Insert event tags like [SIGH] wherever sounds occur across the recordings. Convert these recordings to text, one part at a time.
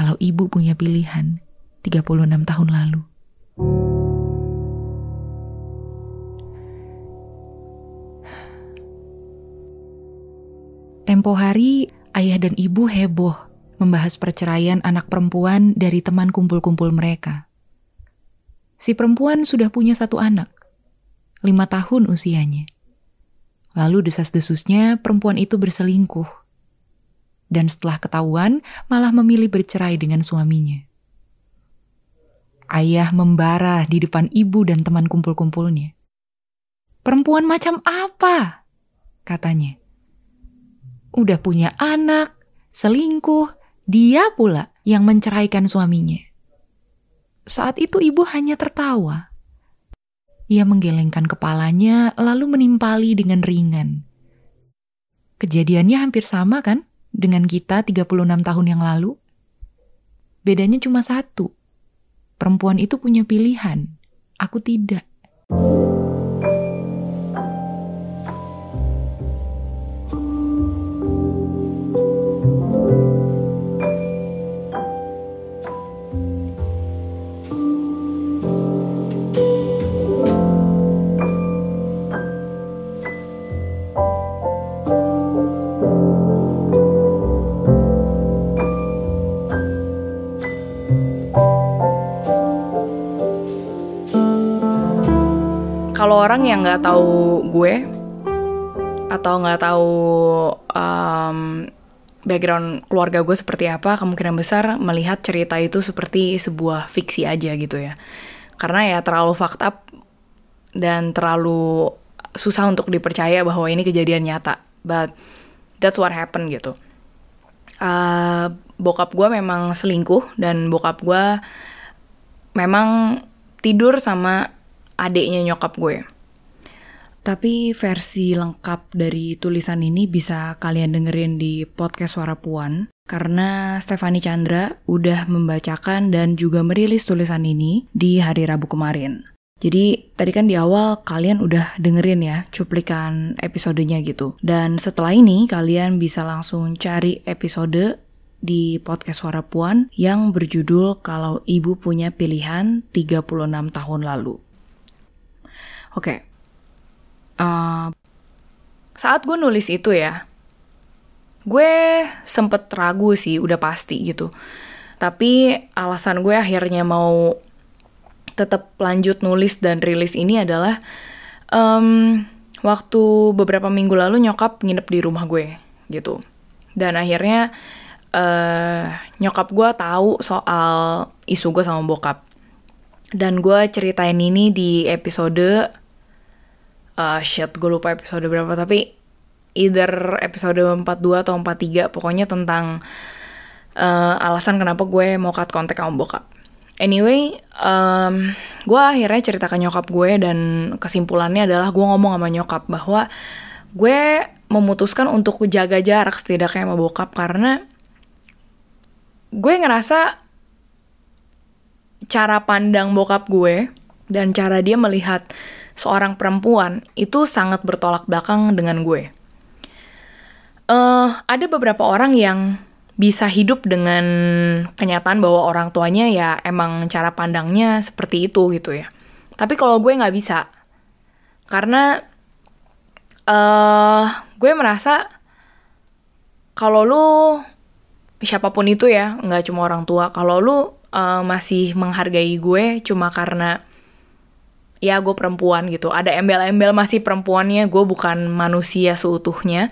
kalau ibu punya pilihan 36 tahun lalu. Tempo hari, ayah dan ibu heboh membahas perceraian anak perempuan dari teman kumpul-kumpul mereka. Si perempuan sudah punya satu anak, lima tahun usianya. Lalu desas-desusnya perempuan itu berselingkuh. Dan setelah ketahuan, malah memilih bercerai dengan suaminya. Ayah membara di depan ibu dan teman kumpul-kumpulnya. Perempuan macam apa? Katanya udah punya anak, selingkuh, dia pula yang menceraikan suaminya. Saat itu ibu hanya tertawa. Ia menggelengkan kepalanya lalu menimpali dengan ringan. Kejadiannya hampir sama kan dengan kita 36 tahun yang lalu? Bedanya cuma satu. Perempuan itu punya pilihan, aku tidak. Orang yang nggak tahu gue atau nggak tahu um, background keluarga gue seperti apa, kemungkinan besar melihat cerita itu seperti sebuah fiksi aja gitu ya. Karena ya terlalu fucked up dan terlalu susah untuk dipercaya bahwa ini kejadian nyata. But that's what happened gitu. Uh, bokap gue memang selingkuh dan bokap gue memang tidur sama adiknya nyokap gue. Tapi versi lengkap dari tulisan ini bisa kalian dengerin di podcast Suara Puan karena Stefani Chandra udah membacakan dan juga merilis tulisan ini di hari Rabu kemarin. Jadi tadi kan di awal kalian udah dengerin ya cuplikan episodenya gitu. Dan setelah ini kalian bisa langsung cari episode di podcast Suara Puan yang berjudul Kalau Ibu Punya Pilihan 36 Tahun Lalu. Oke. Saat gue nulis itu ya, gue sempet ragu sih, udah pasti gitu. Tapi alasan gue akhirnya mau tetap lanjut nulis dan rilis ini adalah um, waktu beberapa minggu lalu nyokap nginep di rumah gue gitu. Dan akhirnya uh, nyokap gue tahu soal isu gue sama bokap. Dan gue ceritain ini di episode uh, shit gue lupa episode berapa tapi either episode 42 atau 43 pokoknya tentang uh, alasan kenapa gue mau cut kontak sama bokap. Anyway, um, gue akhirnya cerita ke nyokap gue dan kesimpulannya adalah gue ngomong sama nyokap bahwa gue memutuskan untuk jaga jarak setidaknya sama bokap karena gue ngerasa cara pandang bokap gue dan cara dia melihat seorang perempuan itu sangat bertolak belakang dengan gue. Uh, ada beberapa orang yang bisa hidup dengan kenyataan bahwa orang tuanya ya emang cara pandangnya seperti itu gitu ya. Tapi kalau gue nggak bisa, karena uh, gue merasa kalau lu siapa pun itu ya, nggak cuma orang tua, kalau lu uh, masih menghargai gue cuma karena ya gue perempuan gitu. Ada embel-embel masih perempuannya gue bukan manusia seutuhnya.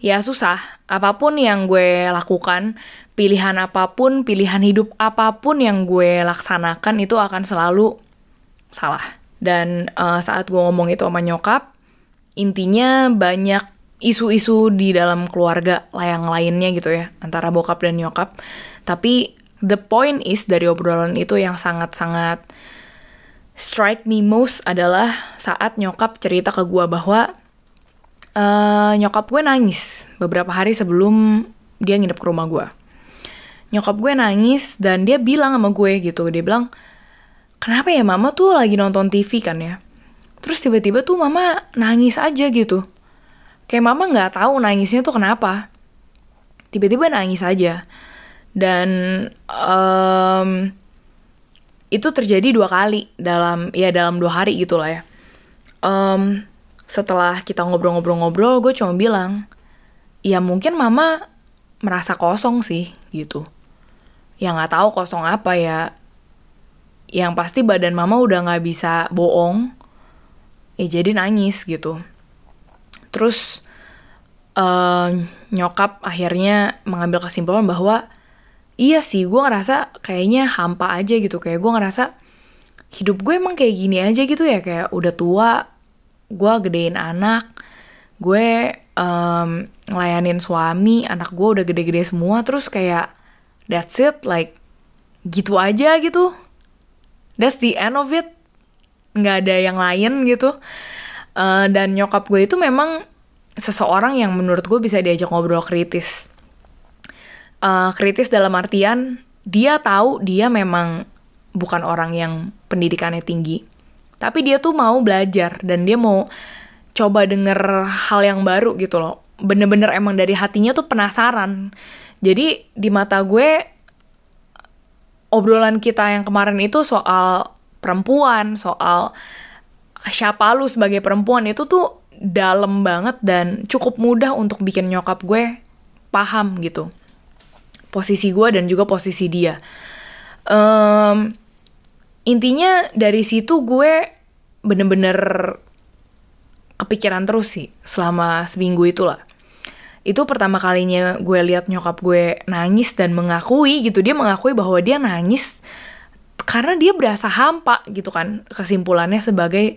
Ya susah. Apa pun yang gue lakukan pilihan apa pun pilihan hidup apa pun yang gue laksanakan itu akan selalu salah. Dan uh, saat gue ngomong itu sama nyokap intinya banyak isu-isu di dalam keluarga yang lainnya gitu ya antara bokap dan nyokap. Tapi the point is dari obrolan itu yang sangat-sangat strike me most adalah saat nyokap cerita ke gue bahwa uh, nyokap gue nangis beberapa hari sebelum dia nginep ke rumah gue. Nyokap gue nangis dan dia bilang sama gue gitu, dia bilang, kenapa ya mama tuh lagi nonton TV kan ya? Terus tiba-tiba tuh mama nangis aja gitu. Kayak mama nggak tahu nangisnya tuh kenapa. Tiba-tiba nangis aja. dan um, itu terjadi dua kali dalam ya dalam dua hari gitu lah ya. Um, setelah kita ngobrol-ngobrol-ngobrol gue cuma bilang ya mungkin mama merasa kosong sih gitu. Ya nggak tahu kosong apa ya. Yang pasti badan mama udah nggak bisa bohong. Ya jadi nangis gitu. Terus uh, nyokap akhirnya mengambil kesimpulan bahwa iya sih gue ngerasa kayaknya hampa aja gitu. Kayak gue ngerasa hidup gue emang kayak gini aja gitu ya. Kayak udah tua gue gedein anak gue um, ngelayanin suami anak gue udah gede-gede semua. Terus kayak that's it like gitu aja gitu. That's the end of it. Nggak ada yang lain gitu. Uh, dan nyokap gue itu memang seseorang yang menurut gue bisa diajak ngobrol kritis uh, kritis dalam artian dia tahu dia memang bukan orang yang pendidikannya tinggi. Tapi dia tuh mau belajar dan dia mau coba denger hal yang baru gitu loh. Bener-bener emang dari hatinya tuh penasaran. Jadi di mata gue obrolan kita yang kemarin itu soal perempuan, soal siapa lu sebagai perempuan itu tuh dalam banget dan cukup mudah untuk bikin nyokap gue paham gitu posisi gue dan juga posisi dia. Um, intinya dari situ gue bener-bener kepikiran terus sih selama seminggu itulah. Itu pertama kalinya gue lihat nyokap gue nangis dan mengakui gitu. Dia mengakui bahwa dia nangis karena dia berasa hampa gitu kan. Kesimpulannya sebagai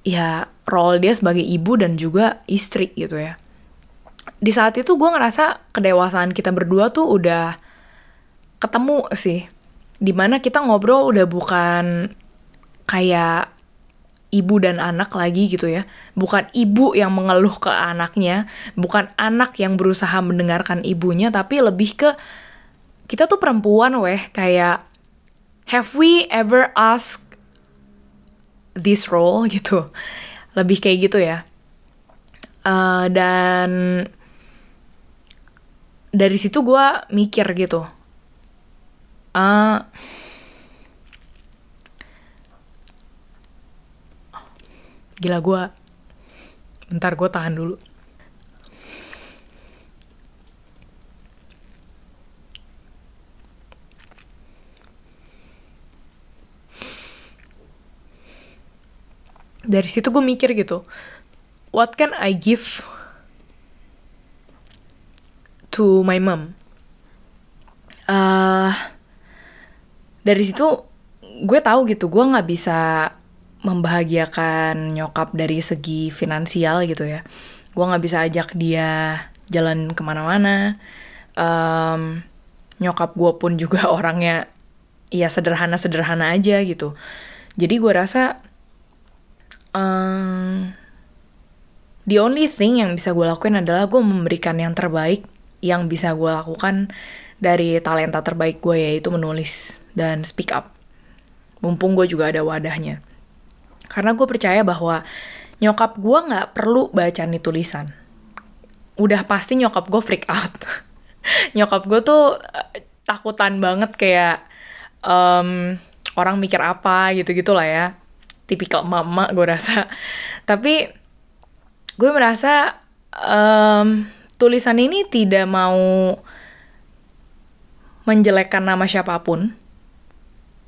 ya role dia sebagai ibu dan juga istri gitu ya di saat itu gue ngerasa kedewasaan kita berdua tuh udah ketemu sih. Di mana kita ngobrol udah bukan kayak ibu dan anak lagi gitu ya. Bukan ibu yang mengeluh ke anaknya bukan anak yang berusaha mendengarkan ibunya tapi lebih ke kita tuh perempuan weh. Kayak have we ever asked this role? [LAUGHS] gitu. Lebih kayak gitu ya uh, dan dari situ gue mikir gitu. Uh, gila gue bentar gue tahan dulu. Dari situ gue mikir gitu what can I give to my mom. Uh, dari situ gue tahu gitu, gue nggak bisa membahagiakan nyokap dari segi finansial gitu ya. Gue nggak bisa ajak dia jalan ke mana-mana. Um, nyokap gue pun juga [LAUGHS] orangnya ya sederhana-sederhana aja gitu. Jadi gue rasa um, the only thing yang bisa gue lakuin adalah gue memberikan yang terbaik yang bisa gue lakukan dari talenta terbaik gue yaitu menulis dan speak up. Mumpung gue juga ada wadahnya. Karena gue percaya bahwa nyokap gue nggak perlu baca nih tulisan. Udah pasti nyokap gue freak out. [LAUGHS] nyokap gue tuh uh, takutan banget kayak um, orang mikir apa gitu-gitu lah ya. Tipikal mama gue rasa. Tapi gue merasa um, tulisan ini tidak mau menjelekkan nama siapa pun.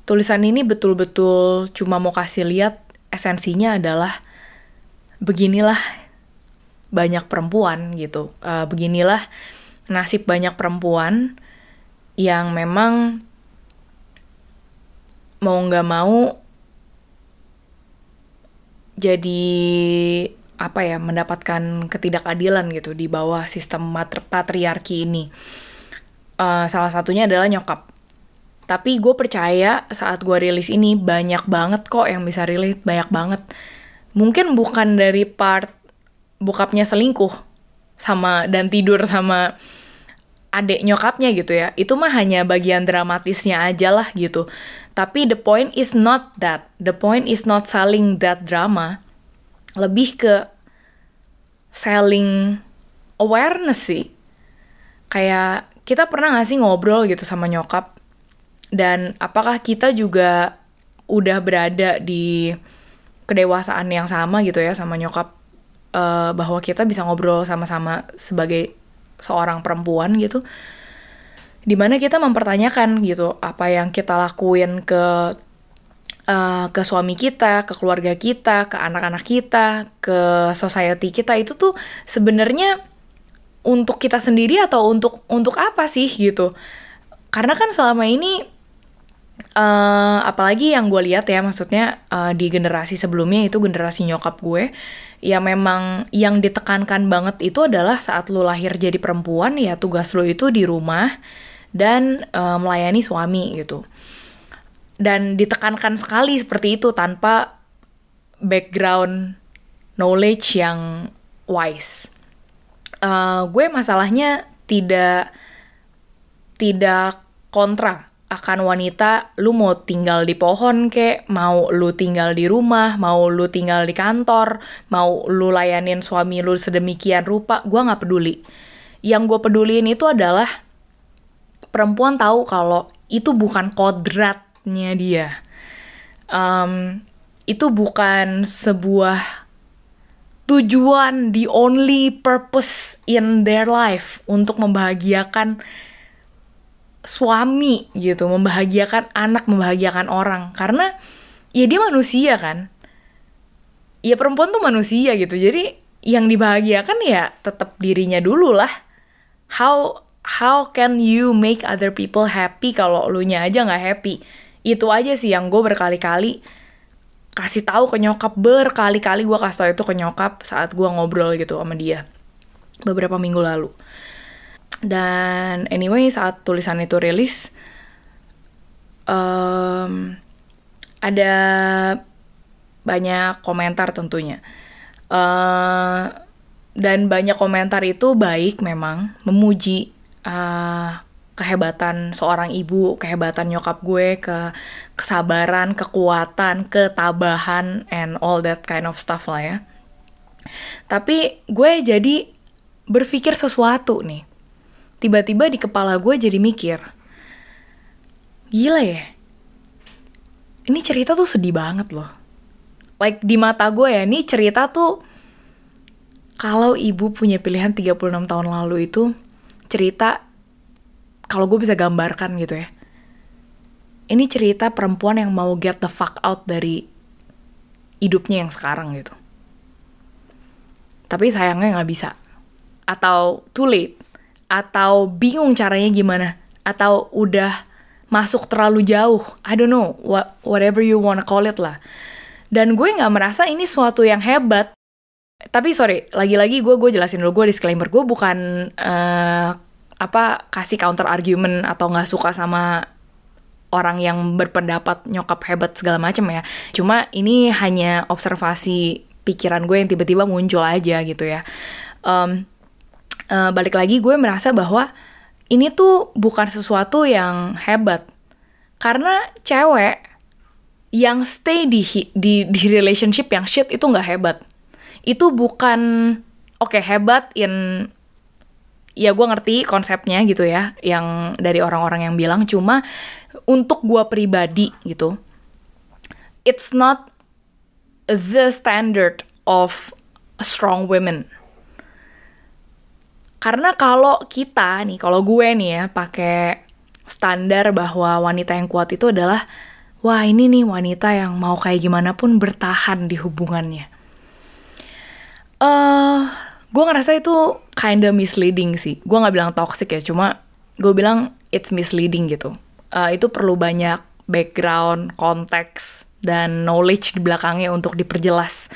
Tulisan ini betul-betul cuma mau kasih lihat esensinya adalah beginilah banyak perempuan gitu. Uh, beginilah nasib banyak perempuan yang memang mau nggak mau jadi apa ya mendapatkan ketidakadilan gitu di bawah sistem patriarki ini. Uh, salah satunya adalah nyokap. Tapi gue percaya saat gue rilis ini banyak banget kok yang bisa relate, banyak banget. Mungkin bukan dari part bokapnya selingkuh sama dan tidur sama adik nyokapnya gitu ya. Itu mah hanya bagian dramatisnya aja lah gitu. Tapi the point is not that. The point is not selling that drama lebih ke selling awareness sih. Kayak kita pernah gak sih ngobrol gitu sama nyokap? Dan apakah kita juga udah berada di kedewasaan yang sama gitu ya sama nyokap uh, bahwa kita bisa ngobrol sama-sama sebagai seorang perempuan gitu di mana kita mempertanyakan gitu apa yang kita lakuin ke uh, ke suami kita, ke keluarga kita, ke anak-anak kita, ke society kita itu tuh sebenarnya untuk kita sendiri atau untuk untuk apa sih gitu? Karena kan selama ini uh, apalagi yang gue lihat ya maksudnya uh, di generasi sebelumnya itu generasi nyokap gue ya memang yang ditekankan banget itu adalah saat lu lahir jadi perempuan ya tugas lu itu di rumah dan uh, melayani suami gitu dan ditekankan sekali seperti itu tanpa background knowledge yang wise. Uh, gue masalahnya tidak tidak kontra akan wanita lu mau tinggal di pohon kek, mau lu tinggal di rumah, mau lu tinggal di kantor, mau lu layanin suami lu sedemikian rupa, gue nggak peduli. Yang gue peduliin itu adalah perempuan tahu kalau itu bukan kodratnya dia. Um, itu bukan sebuah tujuan the only purpose in their life untuk membahagiakan suami gitu, membahagiakan anak, membahagiakan orang karena ya dia manusia kan. Ya perempuan tuh manusia gitu. Jadi yang dibahagiakan ya tetap dirinya dulu lah. How how can you make other people happy kalau lu nya aja nggak happy? Itu aja sih yang gue berkali-kali kasih tahu ke nyokap. Berkali-kali gue kasih tahu itu ke nyokap saat gue ngobrol gitu sama dia. Beberapa minggu lalu. Dan anyway saat tulisan itu rilis um, ada banyak komentar tentunya. Uh, dan banyak komentar itu baik memang memuji uh, kehebatan seorang ibu, kehebatan nyokap gue, ke kesabaran, kekuatan, ketabahan, and all that kind of stuff lah ya. Tapi gue jadi berpikir sesuatu nih. Tiba-tiba di kepala gue jadi mikir, gila ya, ini cerita tuh sedih banget loh. Like di mata gue ya, ini cerita tuh kalau ibu punya pilihan 36 tahun lalu itu cerita kalau gue bisa gambarkan gitu ya. Ini cerita perempuan yang mau get the fuck out dari hidupnya yang sekarang gitu. Tapi sayangnya nggak bisa. Atau too late. Atau bingung caranya gimana. Atau udah masuk terlalu jauh. I don't know, what, whatever you wanna call it lah. Dan gue nggak merasa ini suatu yang hebat. Tapi sorry, lagi-lagi gue gue jelasin dulu gue disclaimer gue bukan uh, apa kasih counter argument atau nggak suka sama orang yang berpendapat nyokap hebat segala macam ya. Cuma ini hanya observasi pikiran gue yang tiba-tiba muncul aja gitu ya. Um, uh, balik lagi gue merasa bahwa ini tuh bukan sesuatu yang hebat karena cewek yang stay di di di relationship yang shit itu nggak hebat. Itu bukan oke okay, hebat in ya gue ngerti konsepnya gitu ya yang dari orang-orang yang bilang. Cuma untuk gue pribadi gitu it's not the standard of strong women. Karena kalau kita nih kalau gue nih ya pakai standar bahwa wanita yang kuat itu adalah wah ini nih wanita yang mau kayak gimana pun bertahan di hubungannya. Uh, gue ngerasa itu kinda misleading sih. Gue nggak bilang toxic ya cuma gue bilang it's misleading gitu. Uh, itu perlu banyak background konteks dan knowledge di belakangnya untuk diperjelas.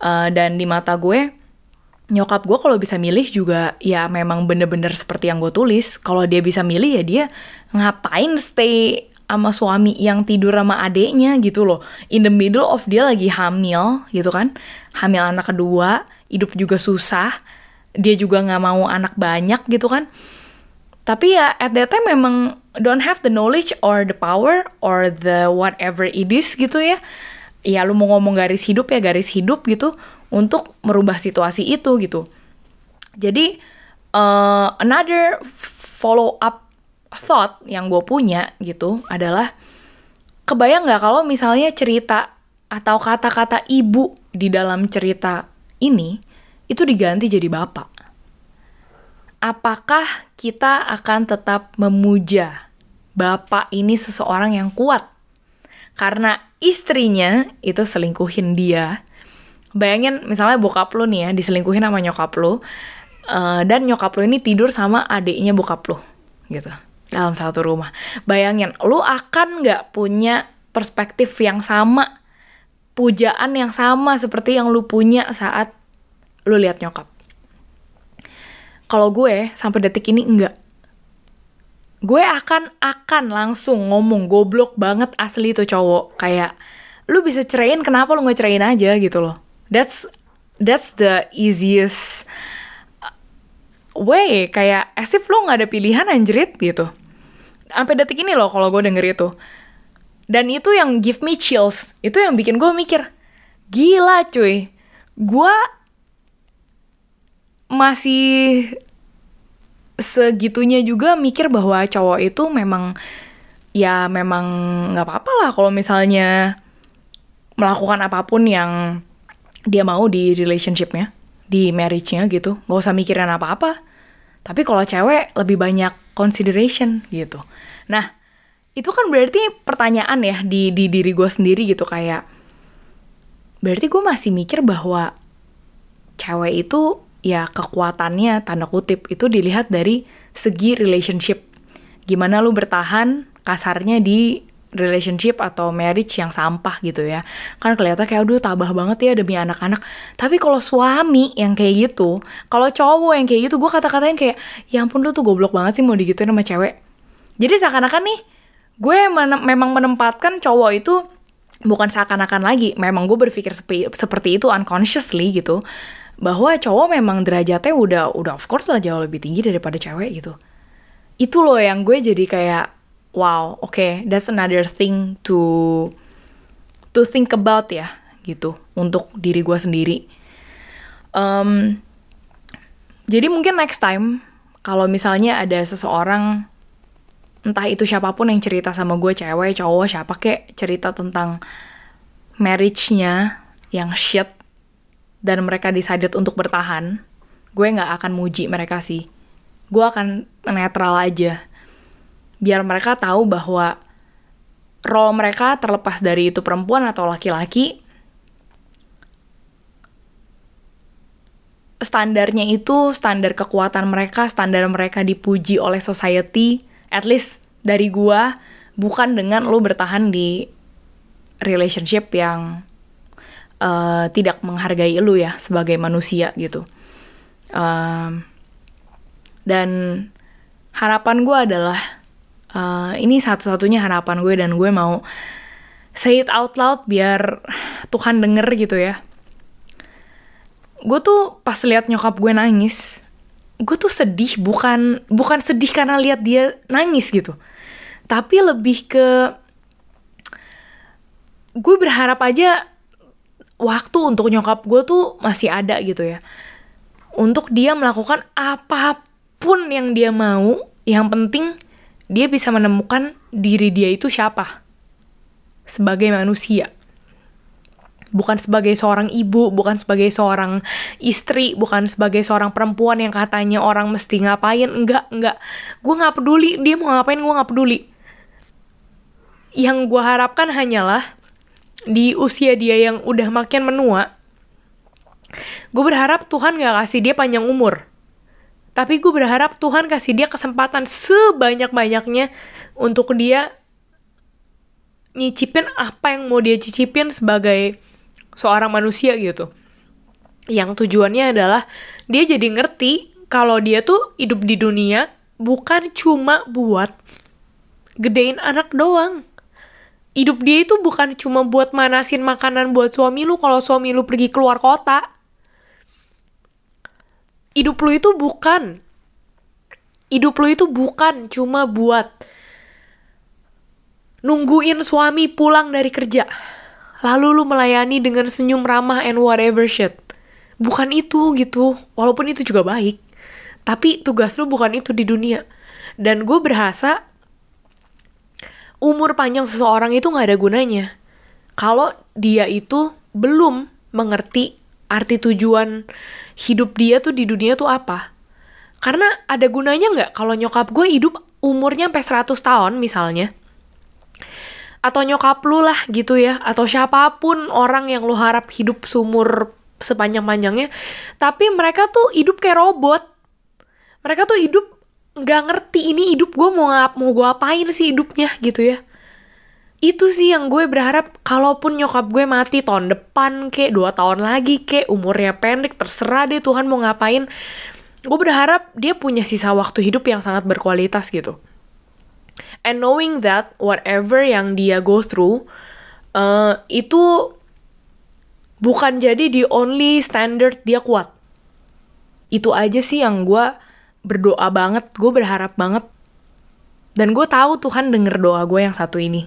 Uh, dan di mata gue nyokap gue kalau bisa milih juga ya memang bener-bener seperti yang gue tulis. Kalau dia bisa milih ya dia ngapain stay sama suami yang tidur sama adeknya gitu loh. In the middle of dia lagi hamil gitu kan. Hamil anak kedua hidup juga susah dia juga nggak mau anak banyak gitu kan. Tapi ya at that time memang don't have the knowledge or the power or the whatever it is gitu ya. Ya lu mau ngomong garis hidup ya garis hidup gitu untuk merubah situasi itu gitu. Jadi uh, another follow up thought yang gue punya gitu adalah kebayang nggak kalau misalnya cerita atau kata-kata ibu di dalam cerita ini itu diganti jadi bapak. Apakah kita akan tetap memuja bapak ini seseorang yang kuat? Karena istrinya itu selingkuhin dia. Bayangin misalnya bokap lu nih ya diselingkuhin sama nyokap lu. Uh, dan nyokap lu ini tidur sama adiknya bokap lu gitu dalam satu rumah. Bayangin, lu akan nggak punya perspektif yang sama, pujaan yang sama seperti yang lu punya saat lu lihat nyokap. Kalau gue sampai detik ini enggak. Gue akan akan langsung ngomong goblok banget asli tuh cowok kayak lu bisa ceraiin kenapa lu nggak ceraiin aja gitu loh. That's that's the easiest way kayak as if lo nggak ada pilihan anjrit gitu sampai detik ini loh kalau gue denger itu dan itu yang give me chills. Itu yang bikin gue mikir gila cuy. Gue masih segitunya juga mikir bahwa cowok itu memang ya memang nggak apa-apa lah kalau misalnya melakukan apa pun yang dia mau di relationshipnya di marriage-nya gitu. Nggak usah mikirin apa-apa. Tapi kalau cewek lebih banyak consideration gitu. Nah, itu kan berarti pertanyaan ya di, di diri gue sendiri gitu kayak berarti gue masih mikir bahwa cewek itu ya kekuatannya tanda kutip itu dilihat dari segi relationship. Gimana lu bertahan kasarnya di relationship atau marriage yang sampah gitu ya. Kan kelihatan kayak aduh tabah banget ya demi anak-anak. Tapi kalau suami yang kayak gitu kalau cowok yang kayak gitu gue kata-katain kayak ya ampun lu tuh goblok banget sih mau digituin sama cewek. Jadi seakan-akan nih, gue men memang menempatkan cowok itu bukan seakan-akan lagi. Memang gue berpikir sepi, seperti itu unconsciously gitu. Bahwa cowok memang derajatnya udah udah of course lah jauh lebih tinggi daripada cewek gitu. Itu loh yang gue jadi kayak wow, oke, okay, that's another thing to to think about ya gitu untuk diri gue sendiri. Um, jadi mungkin next time kalau misalnya ada seseorang entah itu siapa pun yang cerita sama gue cewek cowok siapa kek cerita tentang marriage-nya yang shit dan mereka decided untuk bertahan gue nggak akan muji mereka sih. Gue akan netral aja. Biar mereka tahu bahwa role mereka terlepas dari itu perempuan atau laki-laki standarnya itu standar kekuatan mereka standar mereka dipuji oleh society at least dari gua bukan dengan lo bertahan di relationship yang uh, tidak menghargai lu ya sebagai manusia gitu. Um, dan harapan gue adalah uh, ini satu-satunya harapan gue dan gue mau say it out loud biar Tuhan denger gitu ya. Gue tuh pas lihat nyokap gue nangis gue tuh sedih bukan bukan sedih karena lihat dia nangis gitu. Tapi lebih ke gue berharap aja waktu untuk nyokap gue tuh masih ada gitu ya. Untuk dia melakukan apa pun yang dia mau yang penting dia bisa menemukan diri dia itu siapa. Sebagai manusia bukan sebagai seorang ibu, bukan sebagai seorang istri, bukan sebagai seorang perempuan yang katanya orang mesti ngapain. Enggak, enggak. Gue gak peduli dia mau ngapain, gue gak peduli. Yang gue harapkan hanyalah di usia dia yang udah makin menua, gue berharap Tuhan gak kasih dia panjang umur. Tapi gue berharap Tuhan kasih dia kesempatan sebanyak-banyaknya untuk dia nyicipin apa yang mau dia cicipin sebagai seorang manusia gitu. Yang tujuannya adalah dia jadi ngerti kalau dia tuh hidup di dunia bukan cuma buat gedein anak doang. Hidup dia itu bukan cuma buat manasin makanan buat suami lu kalau suami lu pergi keluar kota. Hidup lu itu bukan hidup lu itu bukan cuma buat nungguin suami pulang dari kerja lalu lu melayani dengan senyum ramah and whatever shit. Bukan itu gitu, walaupun itu juga baik. Tapi tugas lu bukan itu di dunia. Dan gue berasa umur panjang seseorang itu nggak ada gunanya kalau dia itu belum mengerti arti tujuan hidup dia tuh di dunia tuh apa. Karena ada gunanya nggak kalau nyokap gue hidup umurnya sampai 100 tahun misalnya. Atau nyokap lu lah gitu ya. Atau siapa pun orang yang lu harap hidup seumur sepanjang-panjangnya. Tapi mereka tuh hidup kayak robot. Mereka tuh hidup nggak ngerti ini hidup gue mau ngap mau gue apain sih hidupnya gitu ya itu sih yang gue berharap kalaupun nyokap gue mati tahun depan kek dua tahun lagi kek umurnya pendek terserah deh Tuhan mau ngapain gue berharap dia punya sisa waktu hidup yang sangat berkualitas gitu and knowing that whatever yang dia go through uh, itu bukan jadi the only standard dia kuat itu aja sih yang gue berdoa banget, gue berharap banget. Dan gue tahu Tuhan denger doa gue yang satu ini.